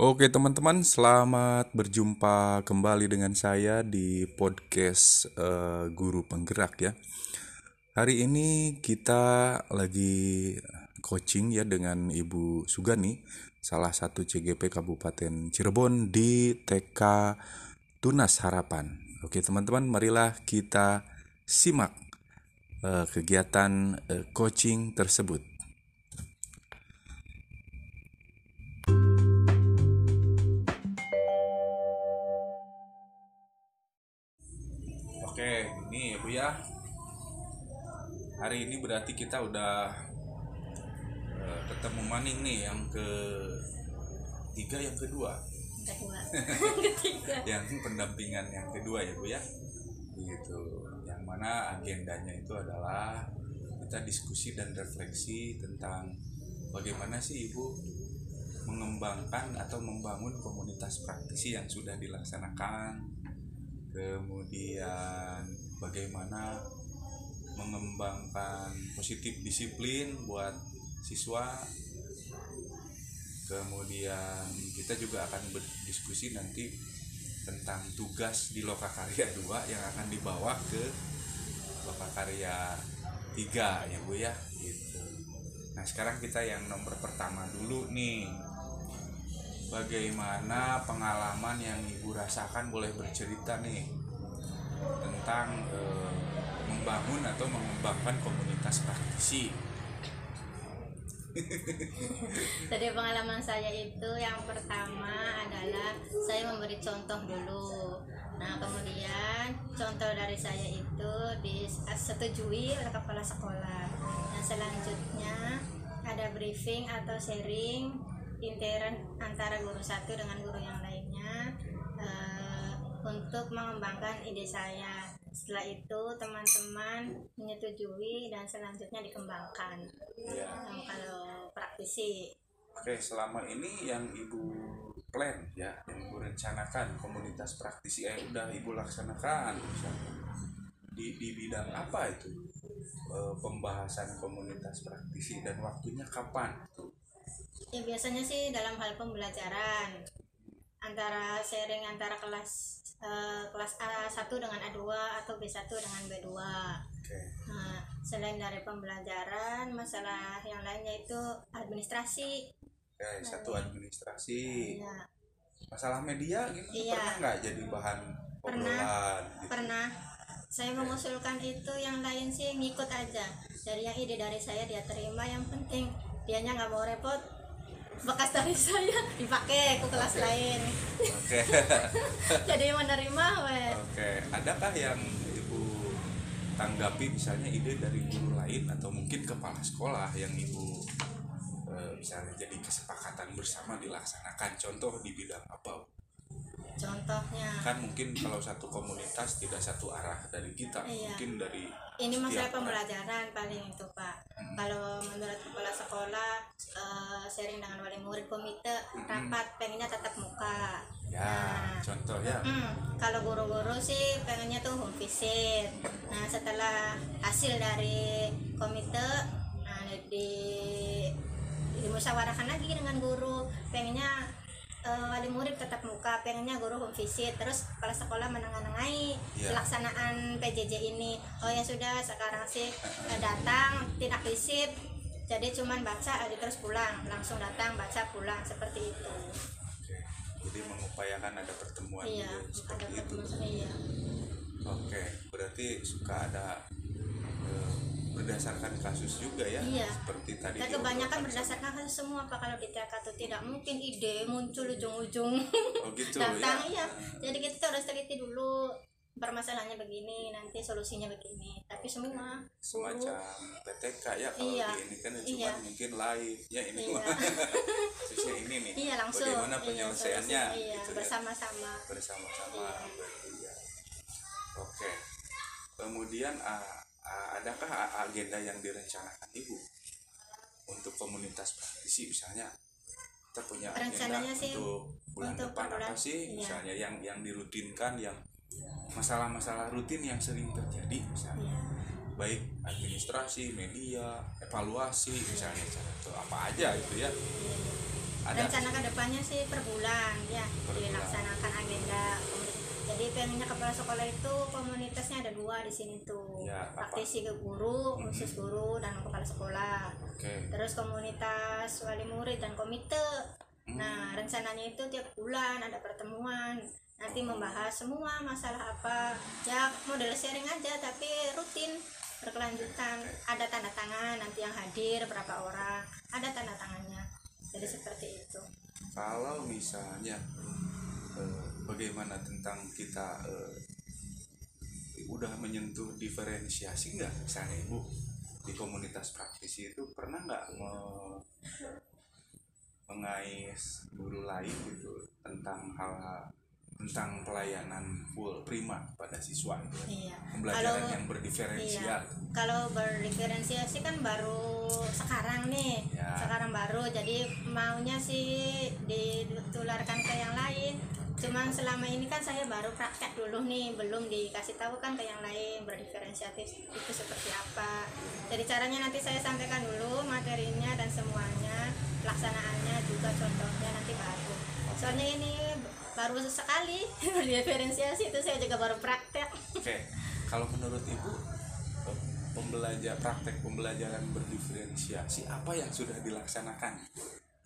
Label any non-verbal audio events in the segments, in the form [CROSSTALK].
Oke teman-teman, selamat berjumpa kembali dengan saya di podcast eh, Guru Penggerak ya. Hari ini kita lagi coaching ya dengan Ibu Sugani, salah satu CGP Kabupaten Cirebon di TK Tunas Harapan. Oke teman-teman, marilah kita simak eh, kegiatan eh, coaching tersebut. Berarti kita udah eh, ketemu maning nih yang ke tiga yang kedua, kedua [LAUGHS] ketiga yang pendampingan yang kedua ya Bu ya. Begitu. Yang mana agendanya itu adalah kita diskusi dan refleksi tentang bagaimana sih Ibu mengembangkan atau membangun komunitas praktisi yang sudah dilaksanakan kemudian bagaimana mengembangkan positif disiplin buat siswa. Kemudian kita juga akan berdiskusi nanti tentang tugas di Lokakarya 2 yang akan dibawa ke Lokakarya 3 ya Bu ya gitu. Nah sekarang kita yang nomor pertama dulu nih. Bagaimana pengalaman yang ibu rasakan? Boleh bercerita nih tentang eh, membangun atau mengembangkan komunitas praktisi Jadi pengalaman saya itu yang pertama adalah saya memberi contoh dulu. Nah kemudian contoh dari saya itu disetujui oleh kepala sekolah. Nah selanjutnya ada briefing atau sharing intern antara guru satu dengan guru yang lainnya eh, untuk mengembangkan ide saya. Setelah itu teman-teman menyetujui dan selanjutnya dikembangkan. ya Nah, kalau praktisi. Oke selama ini yang ibu plan ya yang ibu rencanakan komunitas praktisi eh udah ibu laksanakan misalnya. Di, di bidang apa itu? Eh, pembahasan komunitas praktisi dan waktunya kapan? Tuh ya biasanya sih dalam hal pembelajaran antara sharing antara kelas eh, kelas A1 dengan A2 atau B1 dengan B2 oke. Nah, selain dari pembelajaran masalah yang lainnya itu administrasi. Oke, satu administrasi. Ya masalah media gimana? Iya. pernah nggak jadi bahan Pernah. obrolan gitu? pernah. Saya mengusulkan itu yang lain sih ngikut aja. Dari yang ide dari saya dia terima yang penting dianya nggak mau repot bekas dari saya dipakai ke kelas Oke. lain. Oke. [LAUGHS] Jadi menerima oke. Adakah yang ibu tanggapi misalnya ide dari guru lain atau mungkin kepala sekolah yang ibu eh, misalnya jadi kesepakatan bersama dilaksanakan? Contoh di bidang apa contohnya kan mungkin kalau satu komunitas tidak satu arah dari kita Iya. mungkin dari ini masalah orang. pembelajaran paling itu pak kalau menurut kepala sekolah eh, sharing dengan wali murid komite rapat pengennya tatap muka ya Nah. contoh ya Hmm, kalau guru-guru sih pengennya tuh home visit. Nah, setelah hasil dari komite, nah di dimusyawarahkan lagi dengan guru, pengennya eh, wali murid tetap muka, pengennya guru home visit, terus kepala sekolah menengahi Iya. pelaksanaan PJJ ini. Oh ya sudah, sekarang sih eh, datang tidak visit, jadi cuman baca, eh, terus pulang, langsung datang baca pulang seperti itu. Oke. jadi mengupayakan ada pertemuan Iya, gitu, ada seperti itu pertemuan iya. Oke, berarti suka ada eh, berdasarkan kasus juga ya, Iya. seperti tadi. Dan diobrolkan kebanyakan berdasarkan kasus semua Pak kalau di TK tuh tidak mungkin ide muncul ujung-ujung Oh gitu datang ya. iya. Jadi kita tuh harus teliti dulu permasalahannya begini, nanti solusinya begini. Tapi semua Semacam PTK ya kalau Iya. di ini kan cuma Iya. mungkin live ya ini Iya. mah [LAUGHS] kasusnya ini nih. iya langsung Bagaimana iya, penyelesaiannya solusi- iya, gitu ya. bersama-sama. bersama-sama Iya. berarti ya. Oke. Kemudian ah, adakah a- agenda yang direncanakan Ibu untuk komunitas praktisi misalnya kita punya agenda sih untuk bulan untuk depan bulan- apa sih iya. misalnya yang yang dirutinkan yang masalah-masalah rutin yang sering terjadi misalnya Iya. baik administrasi media evaluasi misalnya cara itu apa aja itu ya Ada. rencana ke depannya sih per bulan ya Per bulan. dilaksanakan agenda jadi pengennya kepala sekolah itu komunitasnya ada dua di sini tuh. Ya, praktisi ke guru khusus guru dan kepala sekolah. Oke. Terus komunitas wali murid dan komite. Nah rencananya itu tiap bulan ada pertemuan. Nanti membahas semua masalah apa. Ya model sharing aja tapi rutin berkelanjutan. Ada tanda tangan nanti yang hadir berapa orang. Ada tanda tangannya. Jadi seperti itu. Kalau misalnya eh, bagaimana tentang kita eh, udah menyentuh diferensiasi nggak misalnya ibu di komunitas praktisi itu pernah nggak me- mengais guru lain gitu tentang hal tentang pelayanan full prima pada siswa gitu iya pembelajaran Kalau- yang berdiferensial Iya, kalau berdiferensiasi kan baru sekarang nih, Ya. sekarang baru. Jadi maunya sih ditularkan ke yang lain. Cuman selama ini kan saya baru praktek dulu nih, belum dikasih tahu kan ke yang lain berdiferensiatif itu seperti apa. Jadi caranya nanti saya sampaikan dulu materinya dan semuanya, pelaksanaannya juga contohnya nanti baru. Soalnya ini baru sekali [LAUGHS] berdiferensiasi itu saya juga baru praktek. Oke, kalau menurut ibu pembelajar praktek pembelajaran berdiferensiasi apa yang sudah dilaksanakan?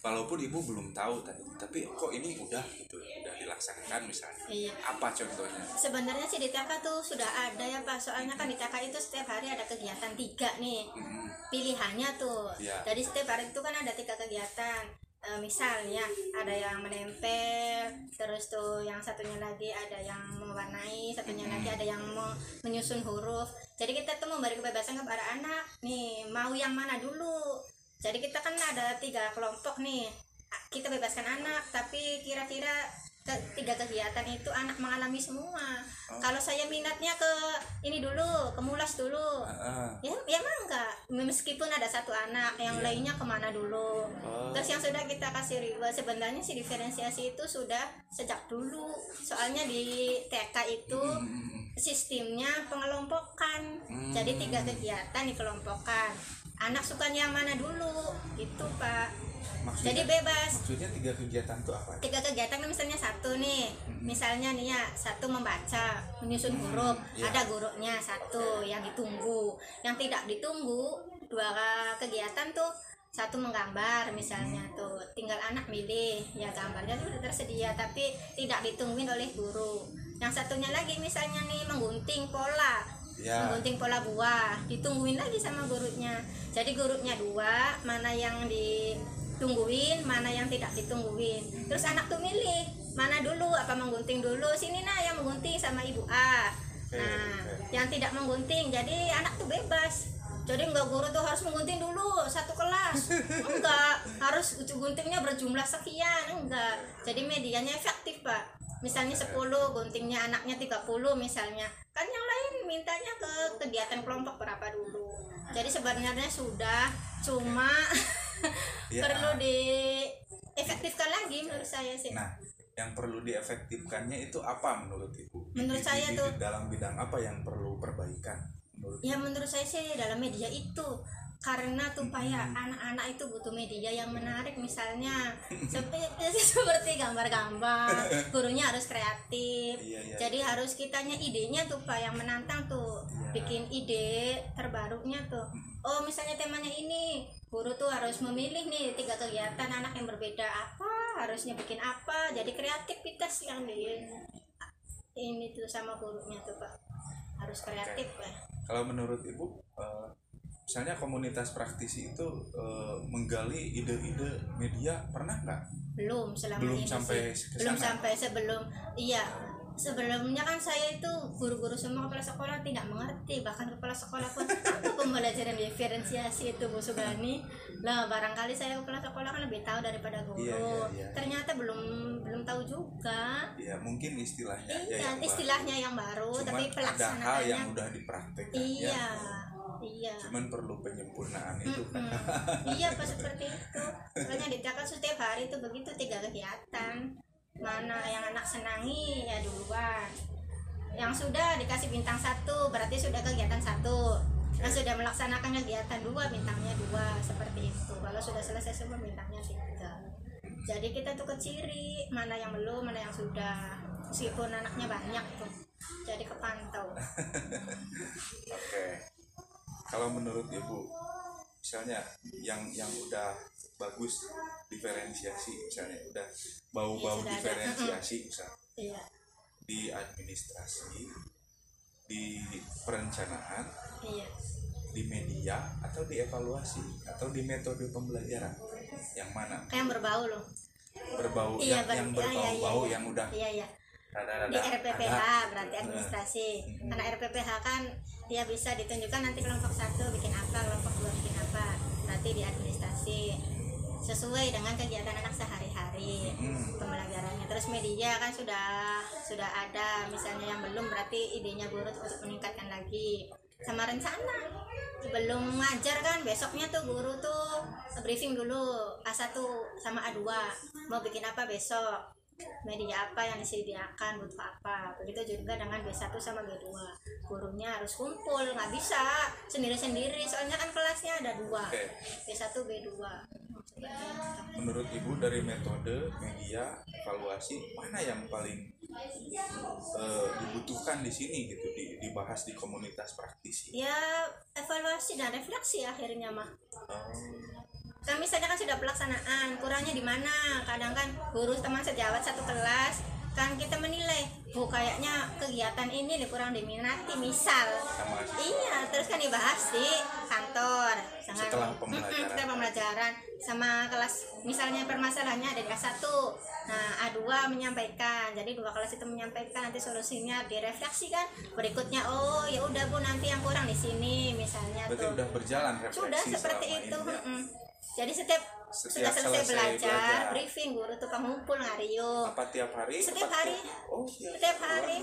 Walaupun ibu belum tahu tadi, tapi kok ini udah gitu, udah dilaksanakan misalnya. Iya. Apa contohnya? Sebenarnya sih di TK tuh sudah ada ya Pak, soalnya kan di TK itu setiap hari ada kegiatan tiga nih Hmm, pilihannya tuh. Iya. Jadi setiap hari itu kan ada tiga kegiatan. E, misalnya ada yang menempel, terus tuh yang satunya lagi ada yang mewarnai, satunya lagi ada yang mau menyusun huruf. Jadi kita tuh memberi kebebasan kepada anak nih mau yang mana dulu. Jadi kita kan ada tiga kelompok nih. Kita bebaskan anak, tapi kira-kira tiga kegiatan itu anak mengalami semua. Oh. Kalau saya minatnya ke ini dulu, ke mulas dulu. Ah, Ya, ya enggak. Meskipun ada satu anak, yang Iya. lainnya ke mana dulu. Oh. Terus yang sudah kita kasih reward sebenarnya sih diferensiasi itu sudah sejak dulu. Soalnya di TK itu hmm, sistemnya pengelompokan. Hmm. Jadi tiga kegiatan dikelompokkan. Anak sukanya yang mana dulu? Itu Pak. maksudnya, Jadi bebas. Maksudnya tiga kegiatan itu apa? tiga kegiatan kan misalnya satu nih. Mm-mm. misalnya nih ya satu membaca menyusun huruf. Iya. ada gurunya satu yang ditunggu. Yang tidak ditunggu dua kegiatan tuh satu menggambar misalnya tuh. Tinggal anak milih. Ya gambarnya tuh udah tersedia tapi tidak ditungguin oleh guru. Yang satunya lagi misalnya nih menggunting pola Ya. menggunting pola buah ditungguin lagi sama gurunya jadi gurunya dua mana yang ditungguin mana yang tidak ditungguin. Terus anak tuh milih mana dulu apa menggunting dulu? Sini nah yang menggunting sama ibu A. Nah oke. yang tidak menggunting jadi anak tuh bebas. Jadi enggak guru tuh harus menggunting dulu satu kelas. [LAUGHS] Enggak harus guntingnya berjumlah sekian enggak. Jadi medianya efektif pak misalnya 10 guntingnya anaknya 30 misalnya kan yang lain mintanya ke kegiatan kelompok berapa dulu jadi sebenarnya sudah cuma [LAUGHS] Ya. perlu diefektifkan lagi menurut saya sih Nah, yang perlu diefektifkannya itu apa menurut ibu? Menurut di- saya di- tuh- di dalam bidang apa yang perlu perbaikan? Menurut ya menurut saya sih dalam media itu karena supaya anak-anak itu butuh media yang menarik misalnya seperti [LAUGHS] seperti gambar-gambar gurunya harus kreatif. Iya, iya, jadi harus kitanya idenya tuh pak yang menantang tuh. Iya. bikin ide terbarunya tuh. Oh misalnya temanya ini guru tuh harus memilih nih tiga kegiatan anak yang berbeda apa harusnya bikin apa jadi kreativitas yang di ini tuh sama gurunya tuh pak. Harus kreatif ya Kalau menurut ibu, eh, misalnya komunitas praktisi itu eh, menggali ide-ide media pernah nggak? belum selama Belum ini sampai sih. belum sampai sebelum iya sebelumnya kan saya itu guru-guru semua kepala sekolah tidak mengerti bahkan kepala sekolah pun apa pembelajaran diferensiasi itu Bu Sugani lah barangkali saya kepala sekolah kan lebih tahu daripada guru Iya, iya, iya. ternyata belum belum tahu juga Ya mungkin istilahnya iya yang baru. istilahnya yang baru Cuman tapi ada hal pelaksanaannya yang udah dipraktekkan. iya ya. Iya. Cuman perlu penyempurnaan itu kan. Mm-mm. iya pas seperti itu. Makanya di TK setiap hari itu begitu tiga kegiatan mana yang anak senangi ya duluan. Yang sudah dikasih bintang satu berarti sudah kegiatan satu. Yang sudah melaksanakan kegiatan dua bintangnya dua seperti itu. Kalau sudah selesai semua bintangnya tiga. Jadi kita tuh keciri mana yang belum mana yang sudah. Meskipun anaknya banyak tuh jadi kepantau. [LAUGHS] Oke. Kalau menurut Ibu, misalnya yang yang udah bagus diferensiasi misalnya udah bau-bau ada. diferensiasi misalnya iya di administrasi, di perencanaan, iya di media atau di evaluasi atau di metode pembelajaran. Yang mana? yang berbau loh Berbau iya yang, ber- yang iya, berbau-bau iya, iya. yang udah iya iya rada-rada di RPPH ada. berarti administrasi Mm-mm. karena RPPH kan dia bisa ditunjukkan nanti kelompok satu bikin apa kelompok dua bikin apa. Berarti di administrasi sesuai dengan kegiatan anak sehari-hari Mm-mm. pembelajarannya. Terus media kan sudah sudah ada. Misalnya yang belum berarti idenya guru untuk meningkatkan lagi. Sama rencana. Belum ngajar kan besoknya tuh guru tuh briefing dulu A1 sama A2 mau bikin apa besok media apa yang disediakan butuh apa. Begitu juga dengan B1 sama B2 gurunya harus kumpul nggak bisa sendiri-sendiri. Soalnya kan kelasnya ada dua Oke. B1 B2 Menurut Ibu dari metode, media, evaluasi mana yang paling eh, dibutuhkan di sini gitu di- dibahas di komunitas praktisi? ya evaluasi dan refleksi akhirnya mah. Oh, kan misalnya kan sudah pelaksanaan kurangnya di mana? Kadang kan guru teman sejawat satu kelas kan kita menilai bu kayaknya kegiatan ini nih kurang diminati misal. Sama iya terus kan dibahas di kantor Jangan- Setelah pembelajaran. Mm-mm, setelah pembelajaran sama kelas misalnya permasalahannya ada di kelas 1 nah A2 menyampaikan jadi dua kelas itu menyampaikan nanti solusinya direfleksikan berikutnya oh ya udah bu nanti yang kurang di sini misalnya berarti tuh. udah berjalan refleksi sudah seperti itu ini ya? Jadi setiap, Setiap sudah selesai selesai belajar, belajar. briefing guru tuh pengumpul ngario Apa tiap hari? Setiap Apa hari. Oh, iya. setiap hari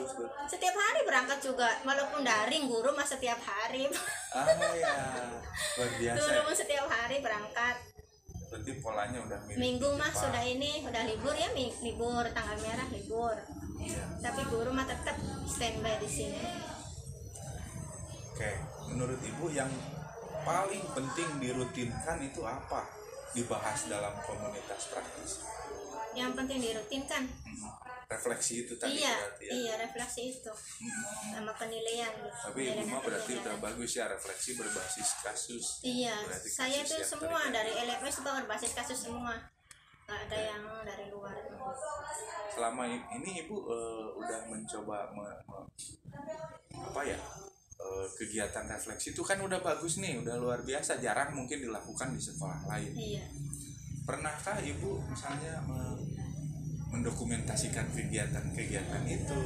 setiap hari berangkat juga walaupun daring guru mah setiap hari Ah ya, [LAUGHS] luar biasa. turun setiap hari berangkat Berarti polanya udah mirip minggu mah sudah ini udah libur ya libur tanggal merah libur Iya. tapi guru mah tetap standby di sini Oke, menurut Ibu yang paling penting dirutinkan itu apa? Dibahas dalam komunitas praktis. yang penting dirutinkan. Refleksi itu tadi iya berarti ya. iya refleksi itu Hmm. sama penilaian gitu. Tapi Ibu mah berarti udah bagus ya refleksi berbasis kasus. Iya, Berarti saya kasus itu semua dari LMS itu berbasis kasus semua. Gak ada yang dari luar. Selama ini Ibu eh, udah mencoba me- me- apa ya? Eh, kegiatan refleksi itu kan udah bagus nih, udah luar biasa, jarang mungkin dilakukan di sekolah lain. Iya. Pernahkah Ibu misalnya me- mendokumentasikan kegiatan-kegiatan itu?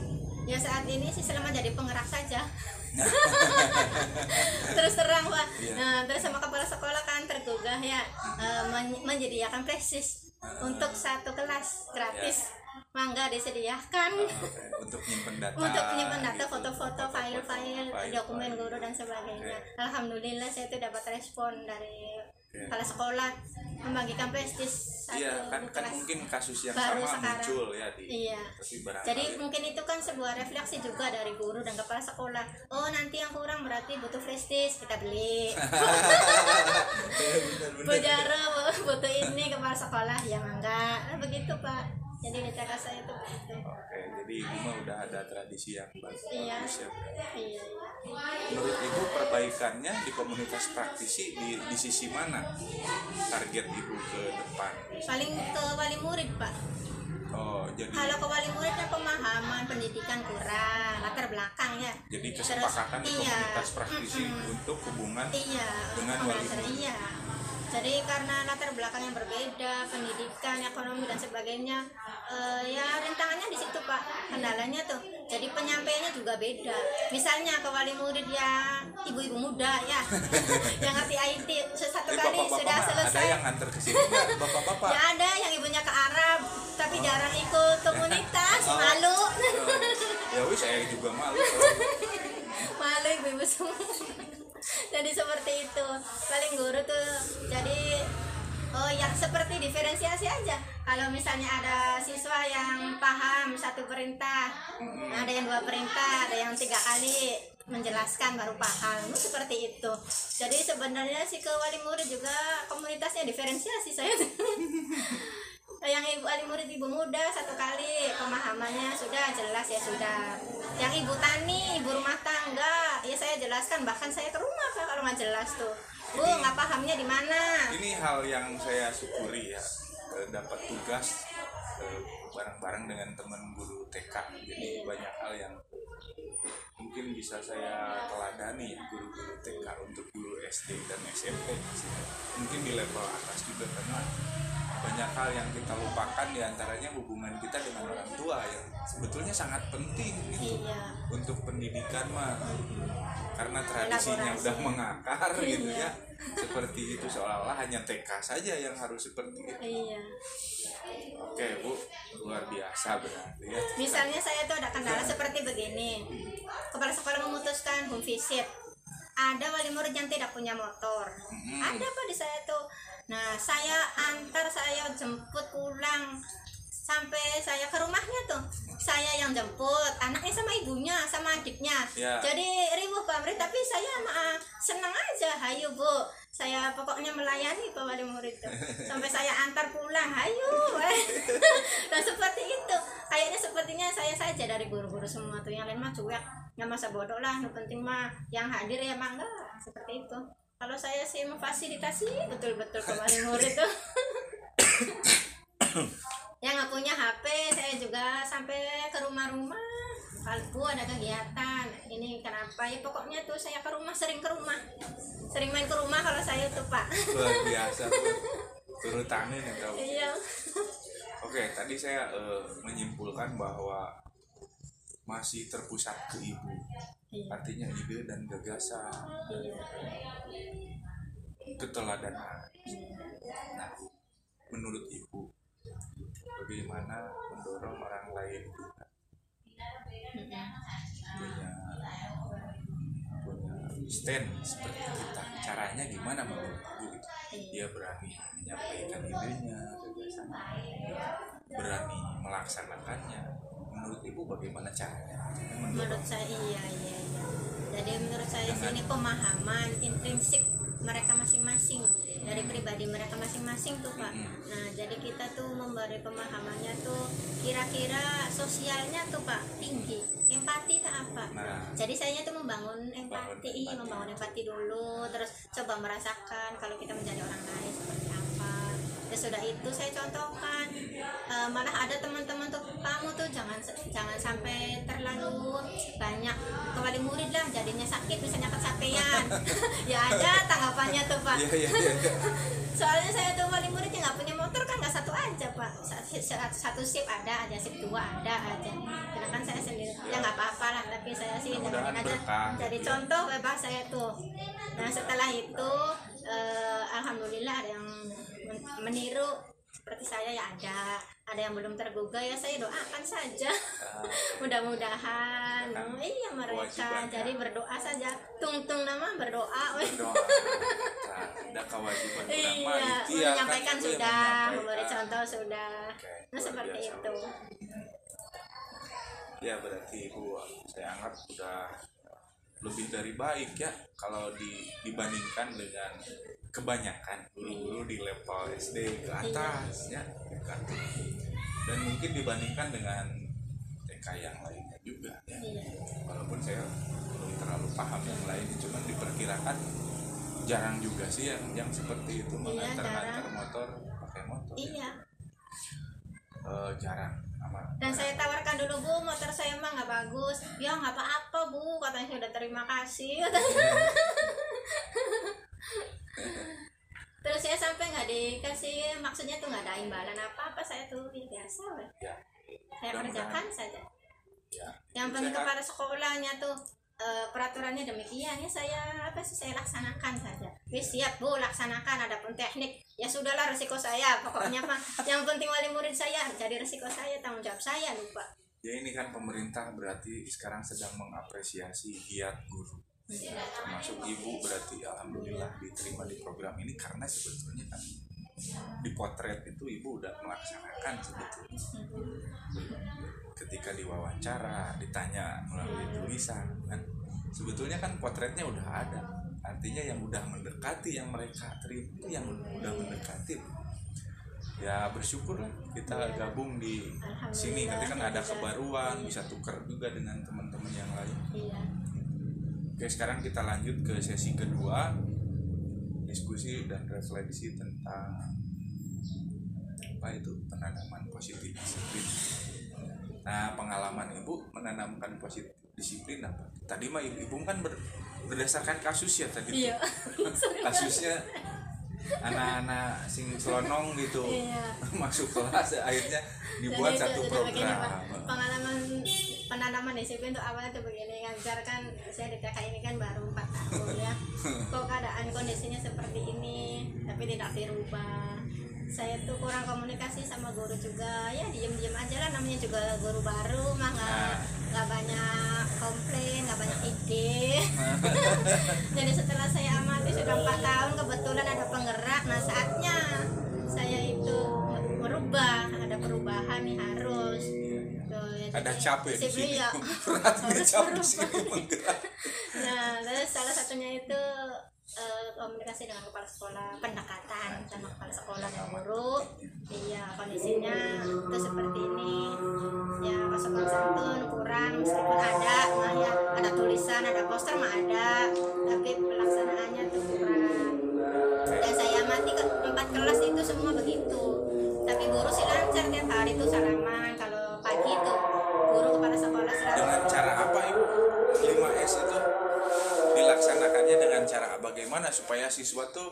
Ya saat ini sih selama jadi penggerak saja. [LAUGHS] terus terang pak. Iya. Nah, terus sama kepala sekolah kan tergugah ya eh, men- menyediakan presis untuk satu kelas gratis. Mangga disediakan Oke, untuk nyimpen data untuk menyimpan data, gitu. foto-foto, file-file, file-file. dokumen guru dan sebagainya. Alhamdulillah saya itu dapat respon dari Oke. kepala sekolah membagikan prestis Iya kan kan mungkin kasus yang Baru sama sekarang. muncul ya di Iya. Jadi mungkin itu kan sebuah refleksi juga dari guru dan kepala sekolah. Oh nanti yang kurang berarti butuh disk kita beli. [LAUGHS] Bener-bener. Bujara butuh ini kepala sekolah ya. Nah, begitu pak. Jadi di TK saya itu begitu. Oke, jadi ibu mah udah ada tradisi yang bagus Iya. bagus ya. Iya. Menurut ibu perbaikannya di komunitas praktisi di, di sisi mana target ibu ke depan? Paling ke wali murid pak. Oh, jadi Kalau ke wali murid kan pemahaman pendidikan kurang, latar belakang ya. jadi Terus, kesepakatan di iya. komunitas praktisi Mm-mm. untuk hubungan Iya, Dengan wali murid. iya. Jadi karena latar belakang yang berbeda, pendidikan, ekonomi dan sebagainya, eh, ya rintangannya di situ pak, kendalanya tuh. Jadi penyampaiannya juga beda. Misalnya ke wali murid ya ibu-ibu muda ya, [LAUGHS] yang ngerti IT satu Eh, kali bapak-bapak sudah mah ada selesai. yang nganter ke sini? [LAUGHS] Bapak-bapak. Ya ada yang ibunya ke Arab, tapi jarang ikut komunitas, [LAUGHS] Oh. malu. Oh, ya wis saya juga malu. malu ibu-ibu semua [LAUGHS] jadi seperti itu. Paling guru tuh jadi oh yang seperti diferensiasi aja. Kalau misalnya ada siswa yang paham satu perintah ada yang dua perintah ada yang tiga kali menjelaskan baru paham seperti itu. Jadi sebenarnya sih ke wali murid juga komunitasnya diferensiasi saya [LAUGHS] yang ibu ali murid ibu muda satu kali. Pemahamannya sudah jelas ya sudah. Yang ibu tani ibu rumah tangga ya saya jelaskan. Bahkan saya ke rumah kalau nggak jelas tuh. Bu nggak pahamnya di mana? ini hal yang saya syukuri ya. Eh, dapat tugas eh, bareng-bareng dengan teman guru TK jadi banyak hal yang mungkin bisa saya teladani ya guru-guru TK untuk guru SD dan SMP mungkin di level atas juga karena banyak hal yang kita lupakan di antaranya hubungan kita dengan orang tua yang sebetulnya sangat penting gitu. Iya. Untuk pendidikan mah. Karena tradisinya Elaborasi. udah mengakar gitu Iya. ya. Seperti itu seolah-olah hanya TK saja yang harus seperti itu. Iya. Oke bu. Luar biasa berarti ya. Misalnya saya tuh ada kendala seperti begini. Kepala sekolah memutuskan home visit. Ada wali murid yang tidak punya motor. Mm-mm. ada apa di saya tuh nah saya antar saya jemput pulang. Sampai saya ke rumahnya tuh. Saya yang jemput anaknya sama ibunya sama adiknya. Ya. jadi ribuh pamrih tapi saya mah senang aja. Hayu bu. Saya pokoknya melayani pak wali murid tuh. [LAUGHS] Sampai saya antar pulang. Hayu [LAUGHS] nah seperti itu. Kayaknya sepertinya saya saja dari guru-guru semua tuh. Yang lain mah cuek. Nggak masa bodoh lah. Yang penting mah yang hadir ya mah enggak seperti itu kalau saya sih memfasilitasi betul-betul ke wali murid tuh. [COUGHS] Yang nggak punya HP saya juga sampai ke rumah-rumah. Kalau ada kegiatan ini kenapa? Ya pokoknya tuh saya ke rumah sering ke rumah. Sering main ke rumah kalau saya tuh pak. Luar [LAUGHS] biasa tuh. Turut tangan ya tahu iya. Oke tadi saya eh, menyimpulkan bahwa masih terpusat ke ibu iya. Artinya ide dan gagasan. Iya. Keteladanan. Nah menurut ibu bagaimana mendorong orang lain juga? Punya punya stand seperti kita. Caranya gimana menurut ibu gitu? Dia berani menyampaikan idenya gagasannya berani melaksanakannya menurut ibu bagaimana caranya? Menurut saya iya iya iya. Jadi menurut saya sih ini pemahaman intrinsik mereka masing-masing dari pribadi mereka masing-masing tuh pak. Nah jadi kita tuh memberi pemahamannya tuh kira-kira sosialnya tuh pak tinggi. Empati tak apa? Nah. Jadi saya tuh membangun empati Membangun empati. membangun empati dulu terus coba merasakan kalau kita menjadi orang lain seperti apa ya sudah itu saya contohkan. Eh, malah ada teman-teman tuh kamu tuh jangan jangan sampai terlalu banyak ke wali murid lah jadinya sakit misalnya kecapean [LAUGHS] ya ada tanggapannya tuh pak. Iya iya iya. [LAUGHS] soalnya saya tuh wali murid yang nggak punya motor kan nggak satu aja pak. Sa- satu, satu sip ada aja sip dua ada aja. Sedangkan saya sendiri ya nggak apa-apa lah tapi saya sih jalanin aja. berkah, jadi gitu ya. contoh bebas saya tuh. Nah setelah itu eh, alhamdulillah ada yang men- meniru seperti saya ya ada. Ada yang belum tergugah ya saya doakan saja. Ah, [LAUGHS] mudah-mudahan. Oh, iya mereka kewajiban, jadi berdoa saja. Tung-tung nama berdoa. Berdoa. [LAUGHS] Ada kewajiban Iya, ikhtiar, kan menyampaikan sudah, memberi contoh sudah. Oke, Nah seperti biasa. itu. ya berarti ibu saya anggap udah lebih dari baik ya kalau di, dibandingkan dengan kebanyakan guru-guru di level SD ke atas ya atas. dan mungkin dibandingkan dengan TK yang lainnya juga ya Iya. walaupun saya belum terlalu paham yang lainnya cuman diperkirakan jarang juga sih yang yang seperti itu mengantar-antar jarang. motor pakai motor ya. Iya. Eh, jarang amat Dan saya tawarkan dulu bu, motor saya emang nggak bagus. Ya nggak apa-apa bu, katanya sudah terima kasih saya sampai nggak dikasih, maksudnya tuh nggak ada imbalan apa-apa. Saya tuh ya biasa, ya saya Mudah-mudahan. kerjakan saja. ya Yang penting sehat. kepala sekolahnya tuh eh, peraturannya demikian ya saya apa sih saya laksanakan saja. Wis siap bu laksanakan adapun teknik ya sudahlah resiko saya pokoknya mah [LAUGHS] yang penting wali murid saya jadi resiko saya tanggung jawab saya lupa. Ya ini kan pemerintah berarti sekarang sedang mengapresiasi giat guru. Termasuk ibu berarti alhamdulillah diterima di program ini karena sebetulnya kan dipotret itu ibu udah melaksanakan sebetulnya. Ketika diwawancara, ditanya melalui tulisan kan sebetulnya kan potretnya udah ada. Artinya yang udah mendekati yang mereka terima itu yang udah mendekati. ya bersyukur lah kita gabung di sini nanti kan ada kebaruan bisa tuker juga dengan teman-teman yang lain oke sekarang kita lanjut ke sesi kedua. Diskusi dan refleksi tentang apa itu? Penanaman positif disiplin. Nah pengalaman ibu menanamkan positif disiplin apa? Tadi mah ibu, ibu kan ber- berdasarkan kasus ya tadi iya. [LAUGHS] Kasusnya anak-anak sing selonong gitu. Iya. [LAUGHS] Masuk kelas akhirnya dibuat Jadi satu program. Pengalaman penanaman disiplin itu awalnya tuh begini? Kan kan saya di TK ini kan baru 4 tahun ya. [LAUGHS] Kok keadaan kondisinya seperti ini tapi tidak dirubah. Saya tuh kurang komunikasi sama guru juga. Ya diem-diem aja lah namanya juga guru baru mah nggak Nah. nggak banyak komplain nggak banyak ide. [LAUGHS] Jadi setelah saya amati sudah empat tahun kebetulan ada penggerak. Nah saatnya saya itu merubah ada perubahan nih harus ya, ada capek di disiplin sini. ya. [LAUGHS] berat ngecap [LAUGHS] di sini menggerak nah terus salah satunya itu eh, komunikasi dengan kepala sekolah pendekatan sama kepala sekolah dan guru iya kondisinya itu seperti ini. Ya sopan santun kurang meskipun ada mah ya ada tulisan ada poster mah ada tapi pelaksanaannya tuh kurang. Dan saya amati ke empat kelas itu semua begitu. Tapi guru sih lancar tiap hari tuh salaman bagaimana supaya siswa tuh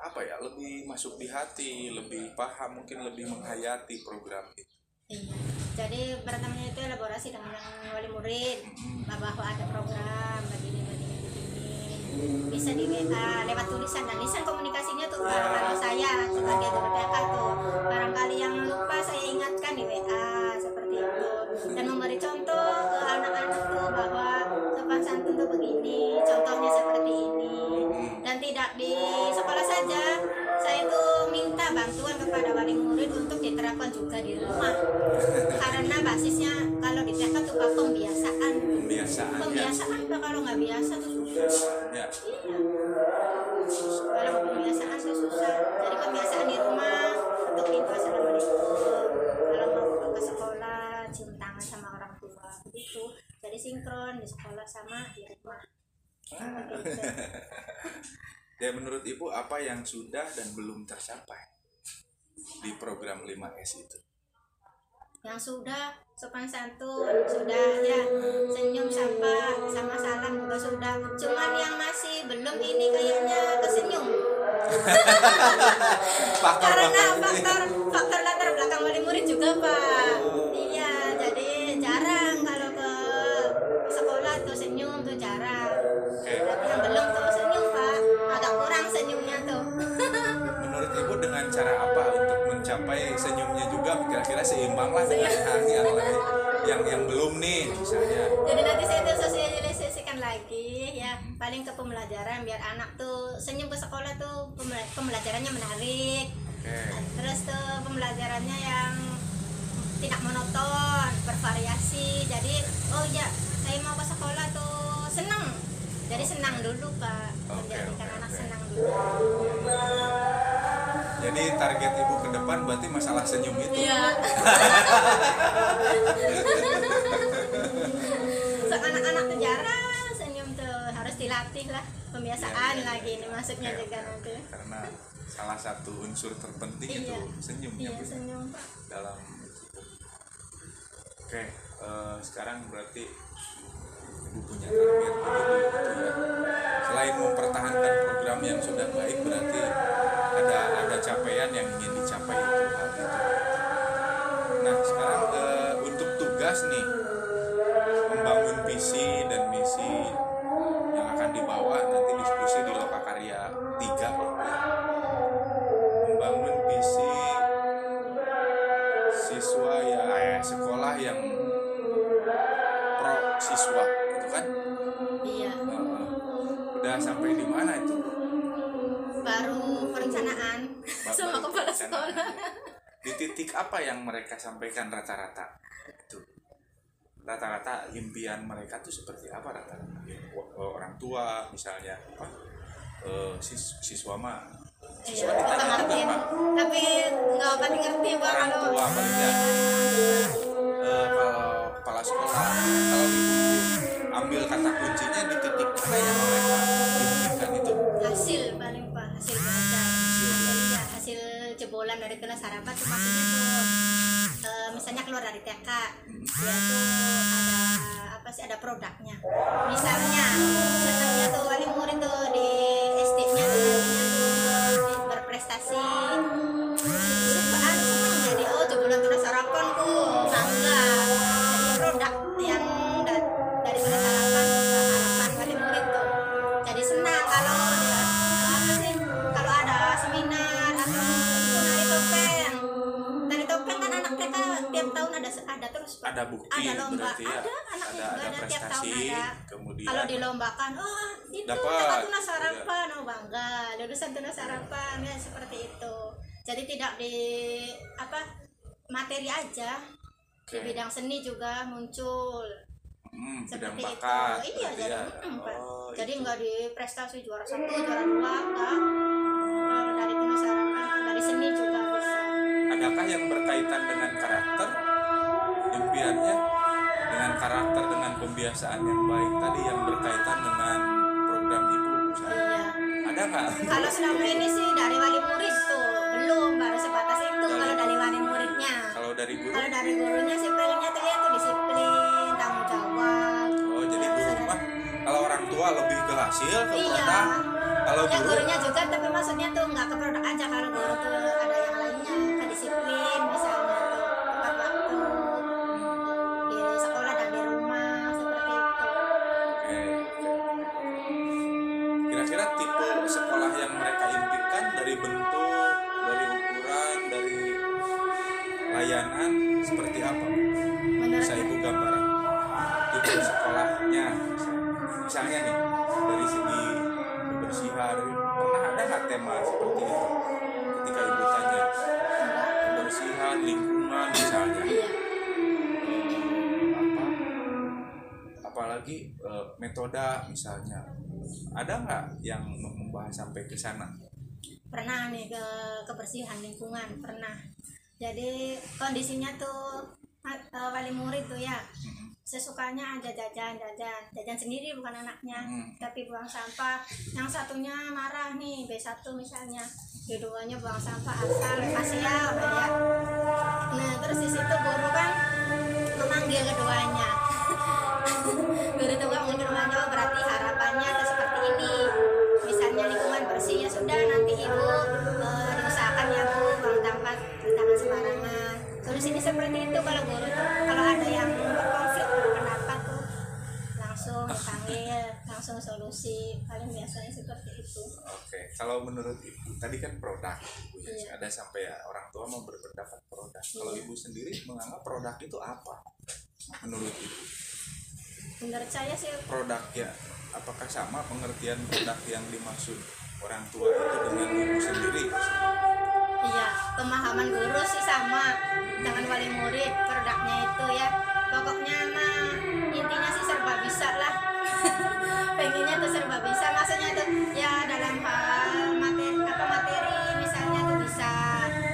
apa ya lebih masuk di hati lebih paham mungkin lebih menghayati program itu? Iya. Jadi pertamanya itu elaborasi dengan wali murid bahwa ada program begini begini begini bisa di WA lewat tulisan dan lisan komunikasinya tuh Pak. kalau saya sebagai TK tuh barangkali yang lupa saya ingatkan di WA seperti itu. Dan memberi contoh ke anak-anak tuh bahwa sopan santun tuh begini contohnya seperti ini dan tidak di sekolah saja. Saya tuh minta bantuan kepada wali murid untuk diterapkan juga di rumah. Karena basisnya kalau di TK Pak, pembiasaan. Pembiasaan ya. Pembiasaan Pak, kalau nggak biasa tuh susah. Ya. Iya. Kalau pembiasaan tuh susah. Jadi pembiasaan di rumah untuk itu assalamualaikum kalau mau ke sekolah cium tangan sama orang tua begitu jadi sinkron di sekolah sama di rumah. itu. Ya menurut ibu apa yang sudah dan belum tercapai di program 5S itu? Yang sudah sopan santun sudah ya senyum sapa sama salam juga sudah. Cuman yang masih belum ini kayaknya kesenyum. [LAUGHS] Faktor karena faktor faktor latar belakang wali murid juga pak dengan cara apa untuk mencapai senyumnya juga kira-kira seimbang lah dengan yang yang lain. Yang yang belum nih misalnya. Jadi nanti saya tuh sosialisasikan lagi ya. Paling ke pembelajaran biar anak tuh senyum ke sekolah tuh pembela- pembelajarannya menarik. Oke. Terus tuh pembelajarannya yang tidak monoton bervariasi. Jadi oh iya saya mau ke sekolah tuh senang jadi senang dulu pak Oke, menjadikan oke, anak oke. senang dulu jadi target ibu ke depan berarti masalah senyum itu. Iya. [LAUGHS] So, anak-anak tuh jarang senyum tuh harus dilatih lah pembiasaan Iya, iya, lagi iya. ini masuknya Oke, juga nanti. karena salah satu unsur terpenting itu Iya. senyumnya iya Bu, senyum pak. Dalam oke eh, sekarang berarti ibu punya target ya selain mempertahankan program yang sudah baik berarti ada ada capaian yang ingin dicapai itu hal itu nah sekarang eh, untuk tugas nih membangun visi dan misi yang akan dibawa nanti diskusi di Lokakarya 3 ya. membangun visi siswa ya eh, sekolah yang pro siswa gitu kan iya Heeh. udah sampai di mana itu baru perencanaan. Sama kepala sekolah. di titik apa yang mereka sampaikan rata-rata? Itu. Rata-rata impian mereka tuh seperti apa rata-rata? Wa- orang tua misalnya apa? Eh, sis- siswa mah Iya, siswa kita ditanya juga ngertiin. pak? Tapi nggak apa paling ya Eh, kalau kepala sekolah kalau ibu ambil kata kuncinya di titik mana yang mereka dari kelas harapan tuh maksudnya tuh eh, misalnya keluar dari TK dia tuh ada apa sih ada produknya. Misalnya senangnya tuh wali murid tuh di ada bukti ada lomba berarti ya. ada anak ada juga ada ada tiap tahun prestasi ada. kemudian kalau dilombakan oh itu Dapat. tunas harapan oh bangga. Lulusan tunas harapan ya seperti itu. Jadi tidak di apa materi aja. Di Oke. bidang seni juga muncul. Hmm, bidang seperti itu. bakat iya berarti jadi ya. mm, Pak. Oh, jadi itu. nggak di prestasi juara satu juara dua enggak dari tunas harapan dari seni juga bisa. Adakah yang berkaitan dengan karakter impiannya dengan karakter dengan pembiasaan yang baik tadi yang berkaitan dengan program ibu misalnya iya. Ada nggak? Kalau selama ini sih dari wali murid tuh. Belum baru sebatas itu kalau dari wali muridnya. Kalau dari guru? Kalau dari gurunya sih palingnya tuh ya tuh disiplin tanggung jawab. Oh jadi guru mah kalau orang tua lebih ke hasil ke Iya. produk kalau ya guru? gurunya juga tapi maksudnya tuh nggak ke produk aja kalau guru tuh apalagi eh, metode misalnya. Ada nggak yang membahas sampai ke sana? Pernah nih ke kebersihan lingkungan pernah. Jadi kondisinya tuh eh, wali murid tuh ya Mm-mm. sesukanya aja jajan jajan jajan sendiri bukan anaknya Hmm. tapi buang sampah. Yang satunya marah nih B1 misalnya. Keduanya buang sampah asal kasih ya udah ya? Nah terus di situ guru kan memanggil keduanya guru memanggil keduanya oh, berarti harapannya seperti ini. Misalnya lingkungan bersih ya sudah nanti ibu eh, diusahakan ya bu buang sampah jangan sembarangan. Solusinya seperti itu kalau guru kalau ada yang berkonflik berpendapat tuh langsung dipanggil langsung solusi paling biasanya seperti itu. Oke kalau menurut ibu tadi kan produk ibu ya. Iya. ada sampai ya orang tua mau berpendapat produk. Kalau Iya. ibu sendiri menganggap produk itu apa? Menurut ibu menurut saya sih produk ya apakah sama pengertian produk yang dimaksud orang tua itu dengan ibu sendiri? iya pemahaman guru sih sama. Dengan wali murid produknya itu ya. Pokoknya mah intinya sih serba bisa lah. [LAUGHS] Pengennya tuh serba bisa. Maksudnya tuh ya dalam hal materi apa materi misalnya tuh bisa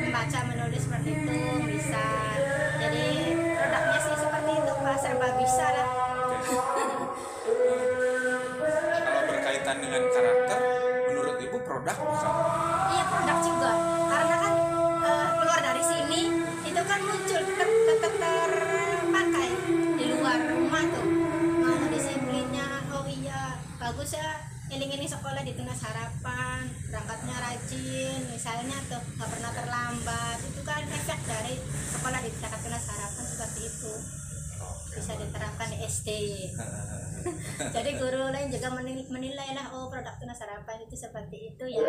membaca menulis seperti itu bisa. Jadi produknya sih seperti itu pak. Serba bisa lah menurut ibu produk Iya produk juga. Karena kan eh, keluar dari sini itu kan muncul tetap tetap terpakai di luar rumah tuh. Mau disiplinnya oh iya bagus ya ini sekolah di tunas harapan berangkatnya rajin misalnya tuh nggak pernah terlambat. Itu kan efek dari sekolah di tunas harapan seperti itu. Bisa diterapkan di SD jadi guru lain juga menilai, menilai lah oh produk tunas harapan itu seperti itu ya.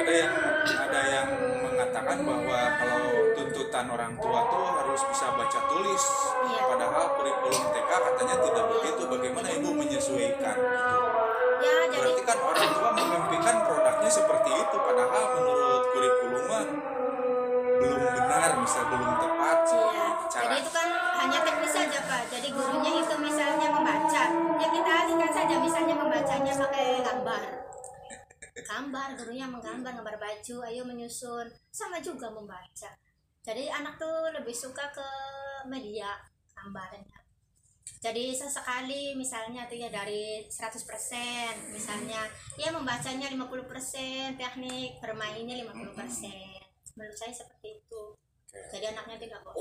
Ada yang ada yang mengatakan bahwa kalau tuntutan orang tua tuh harus bisa baca tulis Iya. padahal kurikulum TK katanya tidak begitu. Bagaimana ibu menyesuaikan itu? Ya jadi berarti kan orang tua memimpikan produknya seperti itu padahal menurut kurikulum belum benar misal belum tepat Iya, cara. jadi itu kan hanya teknis saja pak. Jadi gurunya itu membacanya pakai gambar. Gambar, gurunya menggambar, gambar baju, ayo menyusun, sama juga membaca. jadi anak tuh lebih suka ke media gambarnya jadi sesekali misalnya tuh ya dari 100% misalnya ya membacanya 50% teknik bermainnya 50% menurut saya seperti itu jadi anaknya tidak kok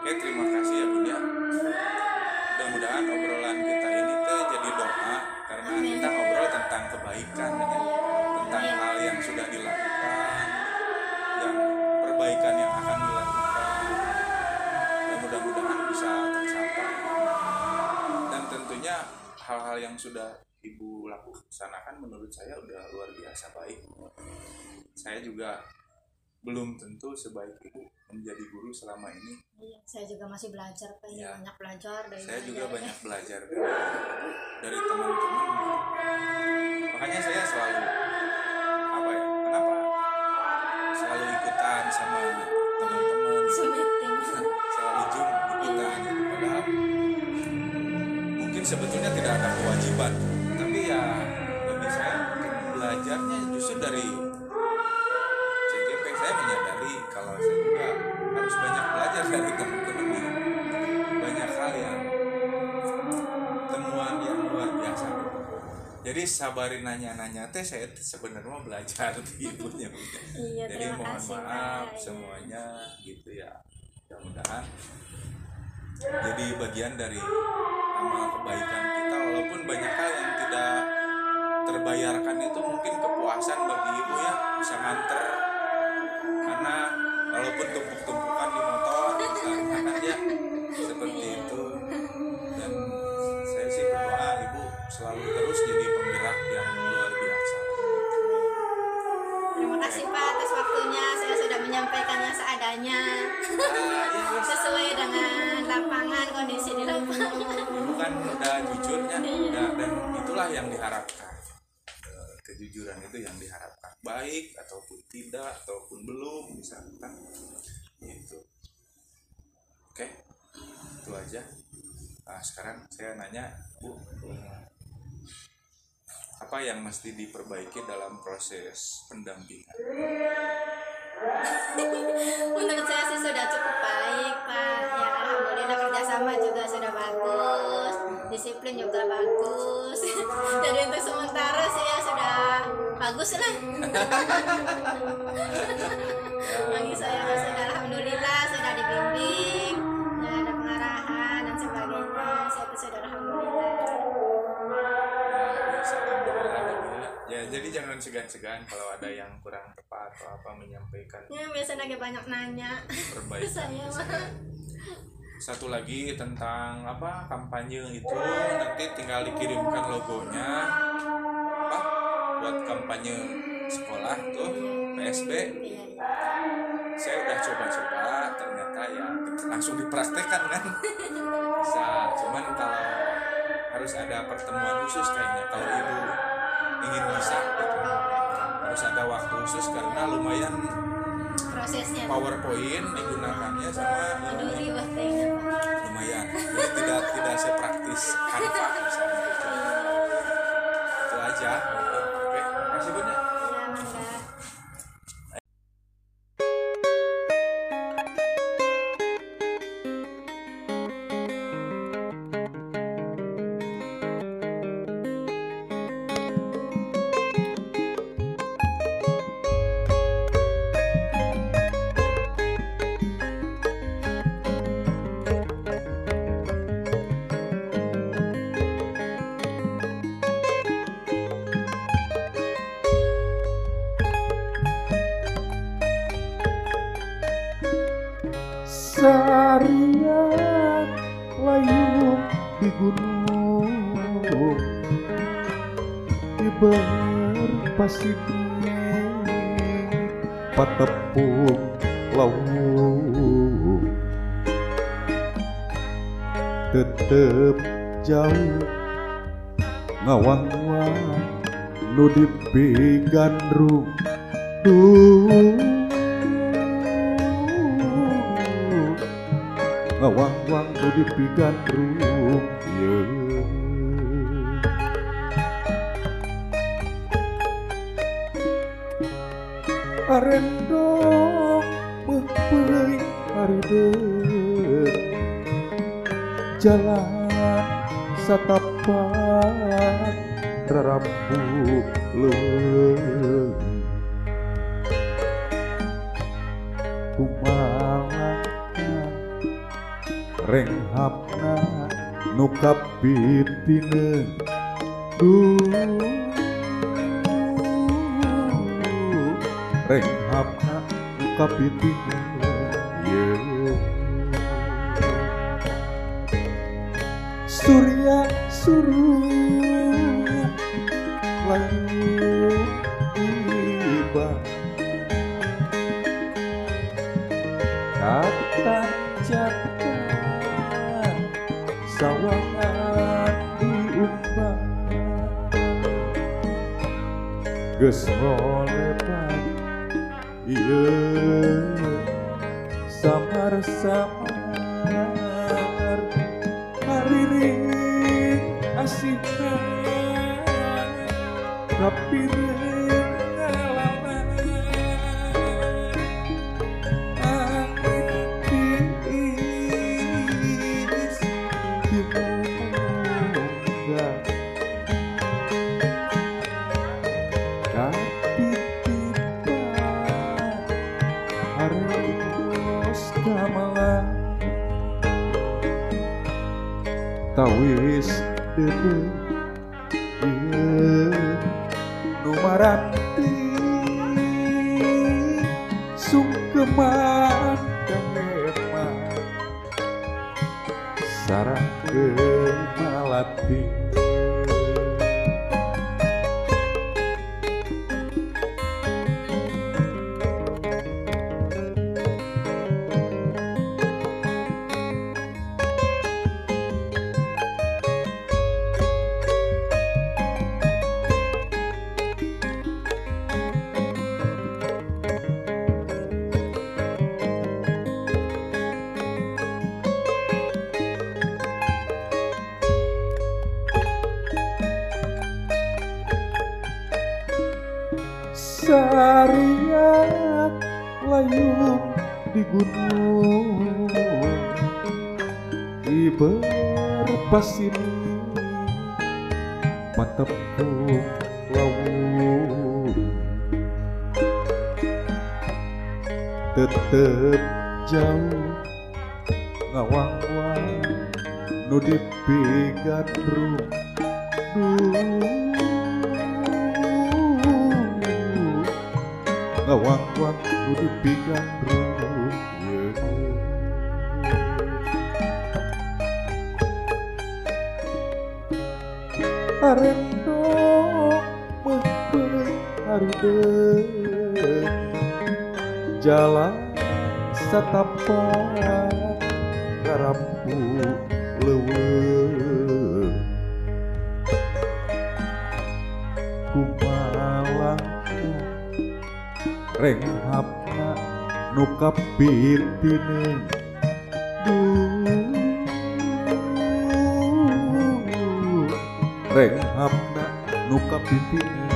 Oke, terima kasih ya Bun ya. Mudah-mudahan obrolan kita ini teh jadi doa karena kita ngobrol tentang kebaikan ya. Tentang hal yang sudah dilakukan, yang perbaikan yang akan dilakukan. Dan mudah-mudahan bisa tercapai. Dan tentunya hal-hal yang sudah Ibu laksanakan menurut saya udah luar biasa baik. Saya juga belum tentu sebaik ibu menjadi guru selama ini. Iya, saya juga masih belajar Pak. Iya. banyak belajar dari Saya juga belajar. banyak belajar dari dari teman-teman. Makanya saya selalu apa ya? Kenapa selalu ikutan sama teman-teman? [LAUGHS] selalu zoom ikutan. Padahal mungkin sebetulnya tidak ada kewajiban, tapi ya bagi saya mungkin belajarnya justru dari jadi sabarin nanya-nanya teh saya sebenarnya belajar [LAUGHS] di ibunya Iya, jadi mohon kasih, maaf Pak. semuanya gitu ya. Mudah-mudahan jadi bagian dari amal kebaikan kita. Walaupun banyak hal yang tidak terbayarkan itu mungkin kepuasan bagi ibu ya bisa nganter. Karena walaupun tumpuk-tumpukan Sesuai dengan lapangan kondisi di lapangan. Ibu kan udah jujurnya udah dan itulah yang diharapkan. Eh, kejujuran itu yang diharapkan. Baik ataupun tidak ataupun belum misalkan. Itu oke? Itu aja. Nah, sekarang saya nanya bu eh, apa yang mesti diperbaiki dalam proses pendampingan Menurut saya sih sudah cukup baik Pak. Ya Alhamdulillah kerjasama juga sudah bagus. Disiplin juga bagus. [LAUGHS] Jadi untuk sementara sih ya sudah bagus lah. [LAUGHS] Bagi saya sudah Alhamdulillah jadi jangan segan-segan kalau ada yang kurang tepat atau apa menyampaikan. Ya biasanya lagi banyak nanya. perbaikan [LAUGHS] Saya satu lagi tentang apa kampanye itu nanti tinggal dikirimkan logonya. Apa? Buat kampanye sekolah tuh PSB saya udah coba-coba ternyata ya langsung dipraktekkan kan? [LAUGHS] Bisa cuman kalau harus ada pertemuan khusus kayaknya kalau ibu ingin bisa gitu. Harus ada waktu khusus karena lumayan Prosesnya. PowerPoint digunakannya sama Aduh lumayan. Tidak tidak sepraktis. Canva berpasir Patepung laut Tetep jauh Ngawang-wang Nu dipigandrung Duh ngawang-wang nu dipigandrung renghapna nukapitine du renghapna nukapitine yeah. surya surya ngolebat ieu samar-samar hariring asihna kapireun tawis e Numaran Tetep jauh ngawang-wang Nu dipigandrung Duh ngawang-wang nu dipigandrung yeun. Arendo mempeuing harideung jalan satapak karampu leuweung kumalang renghapna nu kapitineun duh. Renghapna nu kapitineun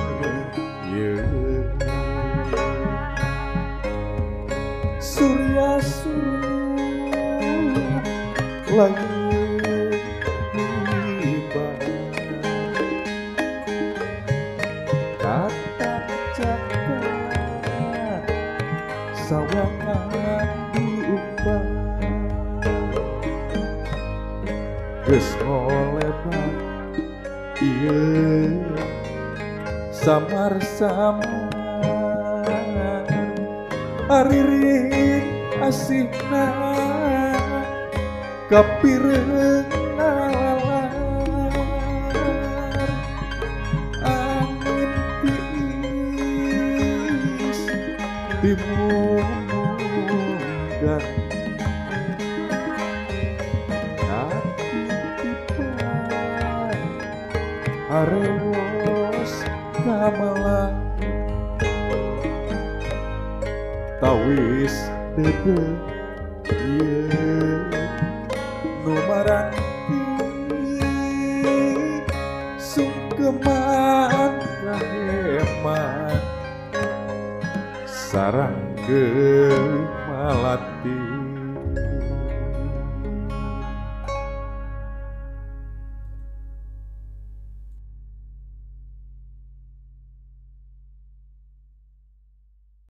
sawangan diumpah geus ngolebat ieu samar-samar ariring asihna kapireung 嗯。